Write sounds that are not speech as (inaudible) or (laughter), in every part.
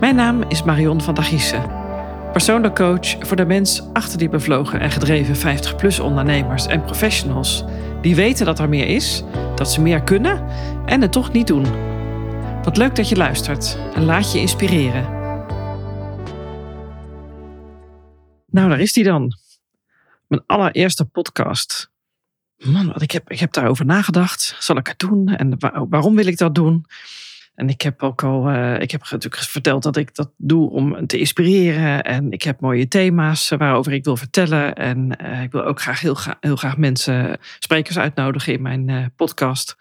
Mijn naam is Marion van der Giessen. Persoonlijk coach voor de mens achter die bevlogen en gedreven 50-plus ondernemers en professionals. Die weten dat er meer is, dat ze meer kunnen en het toch niet doen. Wat leuk dat je luistert en laat je inspireren. Nou, daar is die dan. Mijn allereerste podcast. Man, wat ik heb, ik heb daarover nagedacht. Zal ik het doen? En waarom wil ik dat doen? En ik heb ook al, uh, ik heb natuurlijk verteld dat ik dat doe om te inspireren. En ik heb mooie thema's waarover ik wil vertellen. En uh, ik wil ook graag heel, graag heel graag mensen, sprekers uitnodigen in mijn podcast.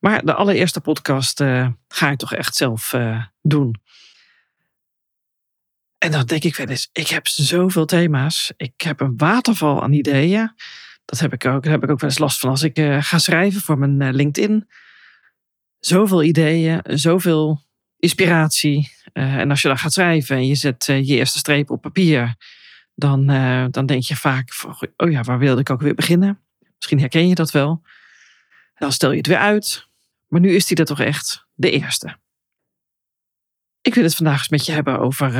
Maar de allereerste podcast ga ik toch echt zelf doen. En dan denk ik wel eens, ik heb zoveel thema's. Ik heb een waterval aan ideeën. Dat heb ik ook, daar heb ik ook wel eens last van als ik ga schrijven voor mijn LinkedIn zoveel ideeën, zoveel inspiratie. Uh, en als je dan gaat schrijven en je zet uh, je eerste streep op papier, dan, uh, dan denk je vaak: oh ja, waar wilde ik ook weer beginnen? Misschien herken je dat wel. Dan stel je het weer uit. Maar nu is die er toch echt de eerste. Ik wil het vandaag eens met je hebben over,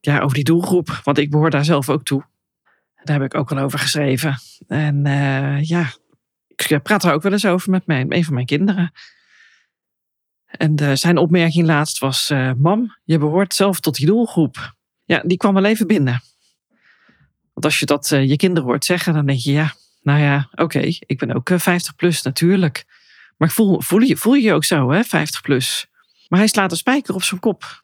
ja, over die doelgroep, want ik behoor daar zelf ook toe. Daar heb ik ook al over geschreven. En ja, ik praat er ook wel eens over met mijn, een van mijn kinderen. En uh, zijn opmerking laatst was: uh, Mam, je behoort zelf tot die doelgroep. Ja, die kwam wel even binnen. Want als je dat uh, je kinderen hoort zeggen, dan denk je: Ja, nou ja, oké, ik ben ook 50 plus natuurlijk. Maar voel, voel, je, voel je je ook zo, hè, 50 plus? Maar hij slaat een spijker op zijn kop.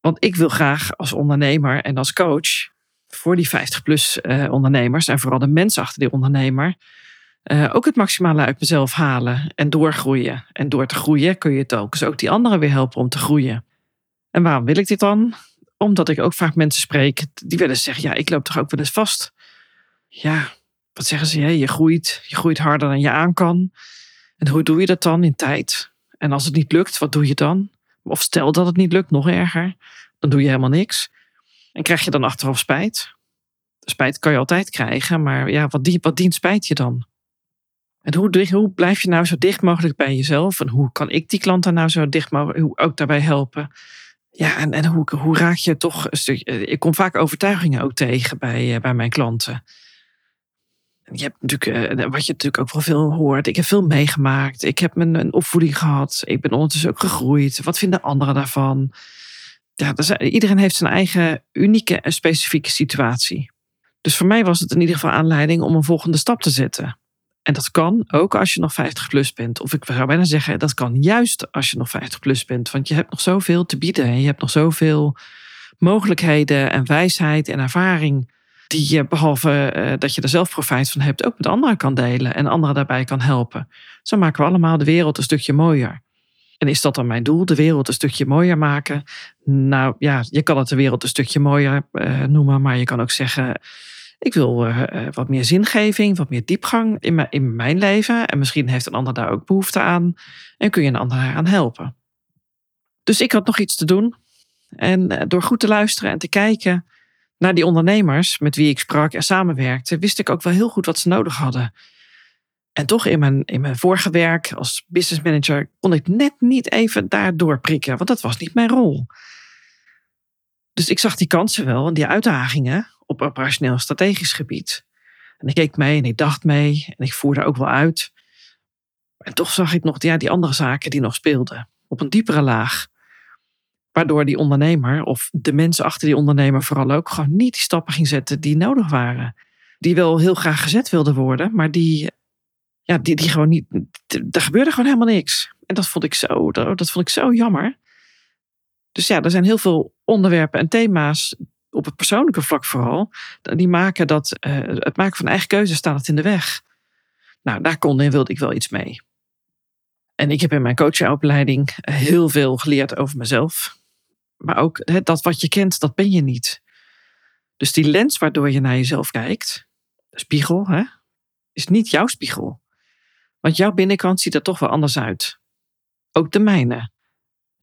Want ik wil graag als ondernemer en als coach voor die 50 plus ondernemers en vooral de mensen achter die ondernemer uh, ook het maximale uit mezelf halen en doorgroeien. En door te groeien kun je het ook, dus ook die anderen weer helpen om te groeien. En waarom wil ik dit dan? Omdat ik ook vaak mensen spreek die willen zeggen: Ja, ik loop toch ook wel eens vast. Ja, wat zeggen ze? Je groeit, je groeit harder dan je aan kan. En hoe doe je dat dan in tijd? En als het niet lukt, wat doe je dan? Of stel dat het niet lukt, nog erger. Dan doe je helemaal niks. En krijg je dan achteraf spijt? Spijt kan je altijd krijgen, maar ja, wat dient, wat dient spijt je dan? En hoe, hoe blijf je nou zo dicht mogelijk bij jezelf? En hoe kan ik die klant nou zo dicht mogelijk ook daarbij helpen? Ja, en, en hoe, hoe raak je toch een stuk. Eh, ik kom vaak overtuigingen ook tegen bij, eh, bij mijn klanten. Je hebt natuurlijk, eh, wat je natuurlijk ook wel veel hoort. Ik heb veel meegemaakt. Ik heb mijn een opvoeding gehad. Ik ben ondertussen ook gegroeid. Wat vinden anderen daarvan? Ja, iedereen heeft zijn eigen unieke en specifieke situatie. Dus voor mij was het in ieder geval aanleiding om een volgende stap te zetten. En dat kan ook als je nog 50 plus bent. Of ik zou bijna zeggen, dat kan juist als je nog 50 plus bent. Want je hebt nog zoveel te bieden. En je hebt nog zoveel mogelijkheden en wijsheid en ervaring. Die je, behalve uh, dat je er zelf profijt van hebt, ook met anderen kan delen. En anderen daarbij kan helpen. Zo maken we allemaal de wereld een stukje mooier. En is dat dan mijn doel, de wereld een stukje mooier maken? Nou ja, je kan het de wereld een stukje mooier uh, noemen. Maar je kan ook zeggen ik wil uh, wat meer zingeving, wat meer diepgang in mijn, in mijn leven. En misschien heeft een ander daar ook behoefte aan. En kun je een ander aan helpen. Dus ik had nog iets te doen. En eh, door goed te luisteren en te kijken naar die ondernemers met wie ik sprak en samenwerkte, wist ik ook wel heel goed wat ze nodig hadden. En toch in mijn, in mijn vorige werk als business manager kon ik net niet even daar doorprikken, want dat was niet mijn rol. Dus ik zag die kansen wel en die uitdagingen op operationeel strategisch gebied. En ik keek mee en ik dacht mee en ik voerde ook wel uit. En toch zag ik nog ja, die andere zaken die nog speelden, op een diepere laag. Waardoor die ondernemer, of de mensen achter die ondernemer vooral ook, gewoon niet die stappen ging zetten die nodig waren. Die wel heel graag gezet wilden worden, maar die, ja, die, die gewoon niet. Er gebeurde gewoon helemaal niks. En dat vond ik zo, dat vond ik zo jammer. Dus ja, er zijn heel veel onderwerpen en thema's op het persoonlijke vlak vooral, die maken dat uh, het maken van eigen keuzes staat het in de weg. Nou, daar kon en wilde ik wel iets mee. En ik heb in mijn coachingopleiding heel veel geleerd over mezelf. Maar ook dat wat je kent, dat ben je niet. Dus die lens waardoor je naar jezelf kijkt, de spiegel, is niet jouw spiegel. Want jouw binnenkant ziet er toch wel anders uit. Ook de mijne.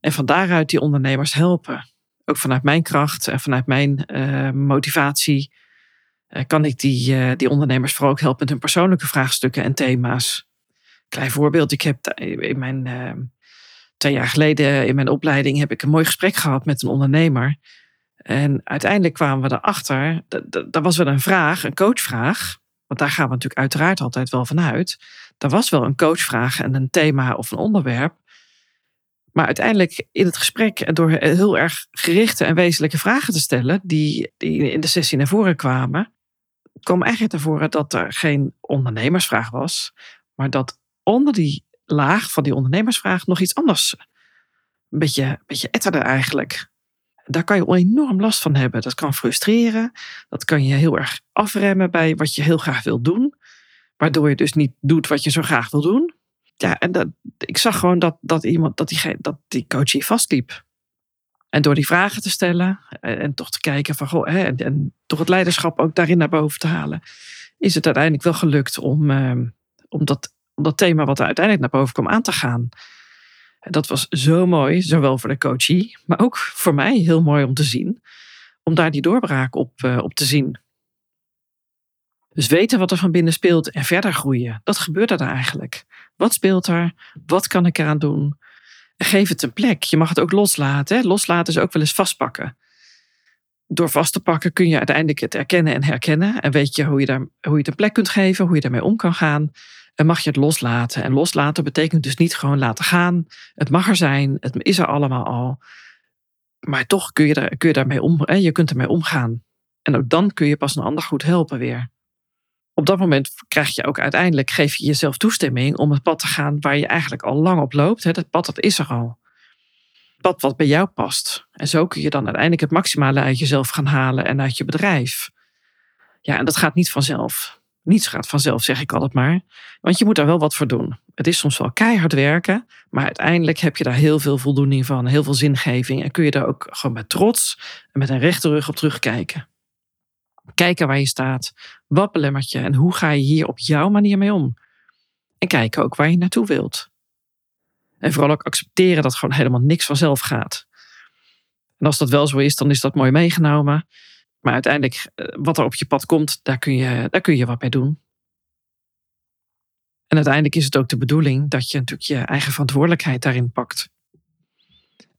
En van daaruit die ondernemers helpen ook vanuit mijn kracht en vanuit mijn uh, motivatie uh, kan ik die, uh, die ondernemers vooral ook helpen met hun persoonlijke vraagstukken en thema's. Klein voorbeeld, ik heb in mijn twee jaar geleden in mijn opleiding heb ik een mooi gesprek gehad met een ondernemer. En uiteindelijk kwamen we erachter, er was wel een vraag, een coachvraag. Want daar gaan we natuurlijk uiteraard altijd wel vanuit. Er was wel een coachvraag en een thema of een onderwerp. Maar uiteindelijk in het gesprek en door heel erg gerichte en wezenlijke vragen te stellen, die, die in de sessie naar voren kwamen, kwam eigenlijk naar voren dat er geen ondernemersvraag was, maar dat onder die laag van die ondernemersvraag nog iets anders. Een beetje, een beetje etterde eigenlijk. Daar kan je enorm last van hebben. Dat kan frustreren. Dat kan je heel erg afremmen bij wat je heel graag wil doen. Waardoor je dus niet doet wat je zo graag wil doen. Ja, en dat, ik zag gewoon dat, dat iemand, dat die, dat die coachie vastliep. En door die vragen te stellen en, en toch te kijken van goh, hè, en, en, toch het leiderschap ook daarin naar boven te halen, is het uiteindelijk wel gelukt om, eh, om dat om dat thema wat er uiteindelijk naar boven kwam aan te gaan. En dat was zo mooi, zowel voor de coachie, maar ook voor mij heel mooi om te zien. Om daar die doorbraak op, uh, op te zien. Dus weten wat er van binnen speelt en verder groeien. Dat gebeurt er eigenlijk. Wat speelt er? Wat kan ik eraan doen? geef het een plek. Je mag het ook loslaten. Loslaten is ook wel eens vastpakken. Door vast te pakken kun je uiteindelijk het erkennen en herkennen. En weet je hoe je, daar, hoe je het een plek kunt geven, hoe je daarmee om kan gaan en mag je het loslaten. En loslaten betekent dus niet gewoon laten gaan. Het mag er zijn, het is er allemaal al. Maar toch kun je, kun je daarmee om, hè? je kunt ermee omgaan. En ook dan kun je pas een ander goed helpen weer. Op dat moment krijg je ook uiteindelijk, geef je jezelf toestemming om het pad te gaan waar je eigenlijk al lang op loopt. Hè? Dat pad, dat is er al. Het pad wat bij jou past. En zo kun je dan uiteindelijk het maximale uit jezelf gaan halen en uit je bedrijf. Ja, en dat gaat niet vanzelf. Niets gaat vanzelf, zeg ik altijd maar. Want je moet daar wel wat voor doen. Het is soms wel keihard werken, maar uiteindelijk heb je daar heel veel voldoening van, heel veel zingeving. En kun je daar ook gewoon met trots en met een rechte rug op terugkijken. Kijken waar je staat, wat belemmert je en hoe ga je hier op jouw manier mee om. En kijken ook waar je naartoe wilt. En vooral ook accepteren dat gewoon helemaal niks vanzelf gaat. En als dat wel zo is, dan is dat mooi meegenomen. Maar uiteindelijk, eh, wat er op je pad komt, daar kun je, daar kun je wat mee doen. En uiteindelijk is het ook de bedoeling dat je natuurlijk je eigen verantwoordelijkheid daarin pakt.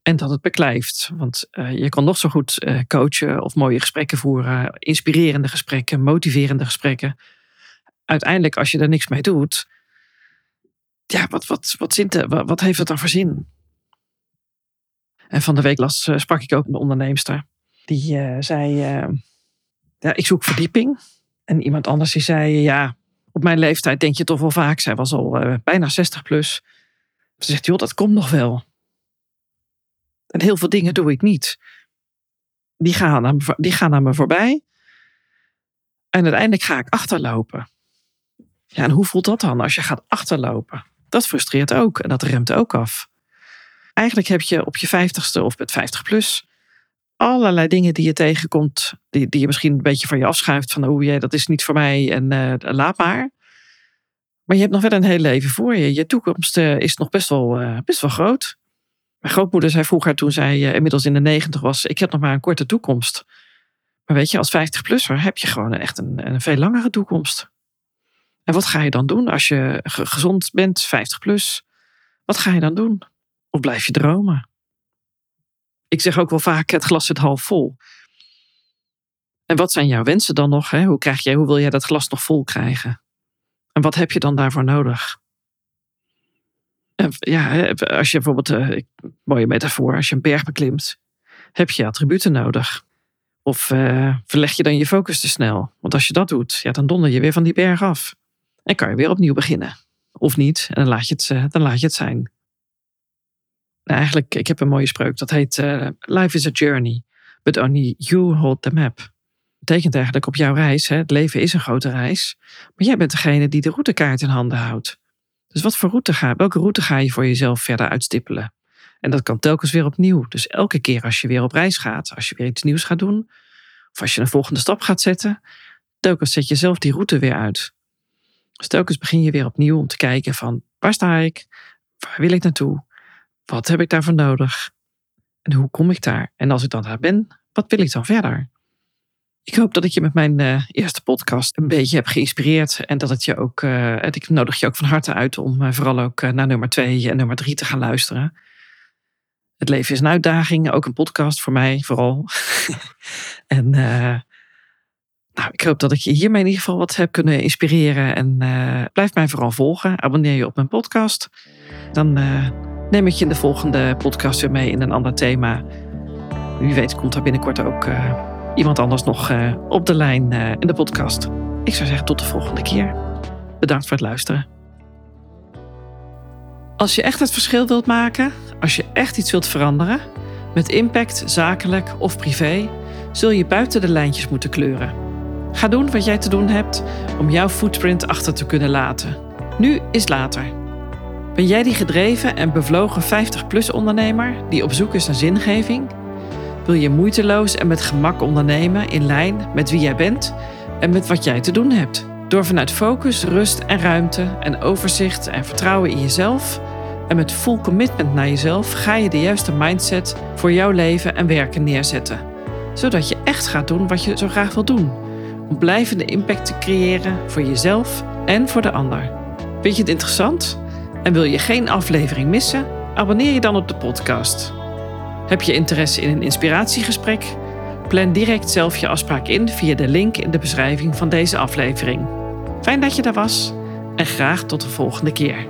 En dat het beklijft. Want uh, je kan nog zo goed uh, coachen of mooie gesprekken voeren, inspirerende gesprekken, motiverende gesprekken. Uiteindelijk, als je er niks mee doet, ja, wat, wat, wat, zint, wat, heeft het dan voor zin? En van de week las, sprak ik ook een onderneemster. Die zei, ja, ik zoek verdieping. En iemand anders die zei, ja, op mijn leeftijd denk je toch wel vaak. Zij was al bijna 60 plus. Ze zegt, joh, dat komt nog wel. En heel veel dingen doe ik niet. Die gaan aan me, die gaan aan me voorbij. En uiteindelijk ga ik achterlopen. Ja, en hoe voelt dat dan als je gaat achterlopen? Dat frustreert ook en dat remt ook af. Eigenlijk heb je op je 50ste of met 50 plus allerlei dingen die je tegenkomt, die, die je misschien een beetje van je afschuift. Van, oh jee, dat is niet voor mij en uh, laat maar. Maar je hebt nog wel een heel leven voor je. Je toekomst uh, is nog best wel, uh, best wel groot. Mijn grootmoeder zei vroeger, toen zij inmiddels in de negentig was, ik heb nog maar een korte toekomst. Maar weet je, als 50-plusser heb je gewoon echt een, een veel langere toekomst. En wat ga je dan doen als je gezond bent, 50 plus? Wat ga je dan doen? Of blijf je dromen? ik zeg ook wel vaak, het glas zit half vol. En wat zijn jouw wensen dan nog? Hè? Hoe, krijg jij, hoe wil jij dat glas nog vol krijgen? En wat heb je dan daarvoor nodig? Ja, als je bijvoorbeeld, uh, mooie metafoor, als je een berg beklimt, heb je attributen nodig. Of uh, verleg je dan je focus te snel? Want als je dat doet, ja, dan donder je weer van die berg af. En kan je weer opnieuw beginnen. Of niet, en dan laat je het, uh, dan laat je het zijn. Nou, eigenlijk, ik heb een mooie spreuk. Dat heet Life is a journey, but only you hold the map. Betekent eigenlijk op jouw reis, hè, het leven is een grote reis, maar jij bent degene die de routekaart in handen houdt. Dus wat voor route ga, welke route ga je voor jezelf verder uitstippelen? En dat kan telkens weer opnieuw. Dus elke keer als je weer op reis gaat, als je weer iets nieuws gaat doen, of als je een volgende stap gaat zetten, telkens zet je zelf die route weer uit. Dus telkens begin je weer opnieuw om te kijken van waar sta ik? Waar wil ik naartoe? Wat heb ik daarvoor nodig? En hoe kom ik daar? En als ik dan daar ben, wat wil ik dan verder? Ik hoop dat ik je met mijn uh, eerste podcast een beetje heb geïnspireerd. En dat het je ook, uh, ik nodig je ook van harte uit om uh, vooral ook naar nummer twee en nummer drie te gaan luisteren. Het leven is een uitdaging, ook een podcast voor mij vooral. (laughs) en nou, ik hoop dat ik je hiermee in ieder geval wat heb kunnen inspireren. En blijf mij vooral volgen. Abonneer je op mijn podcast. Dan neem ik je in de volgende podcast weer mee in een ander thema. Wie weet komt er binnenkort ook iemand anders nog op de lijn in de podcast. Ik zou zeggen tot de volgende keer. Bedankt voor het luisteren. Als je echt het verschil wilt maken, als je echt iets wilt veranderen, met impact, zakelijk of privé, zul je buiten de lijntjes moeten kleuren. Ga doen wat jij te doen hebt om jouw footprint achter te kunnen laten. Nu is later. Ben jij die gedreven en bevlogen 50-plus ondernemer die op zoek is naar zingeving? Wil je moeiteloos en met gemak ondernemen in lijn met wie jij bent en met wat jij te doen hebt? Door vanuit focus, rust en ruimte en overzicht en vertrouwen in jezelf en met full commitment naar jezelf ga je de juiste mindset voor jouw leven en werken neerzetten. Zodat je echt gaat doen wat je zo graag wil doen. Om blijvende impact te creëren voor jezelf en voor de ander. Vind je het interessant? En wil je geen aflevering missen? Abonneer je dan op de podcast. Heb je interesse in een inspiratiegesprek? Plan direct zelf je afspraak in via de link in de beschrijving van deze aflevering. Fijn dat je daar was en graag tot de volgende keer.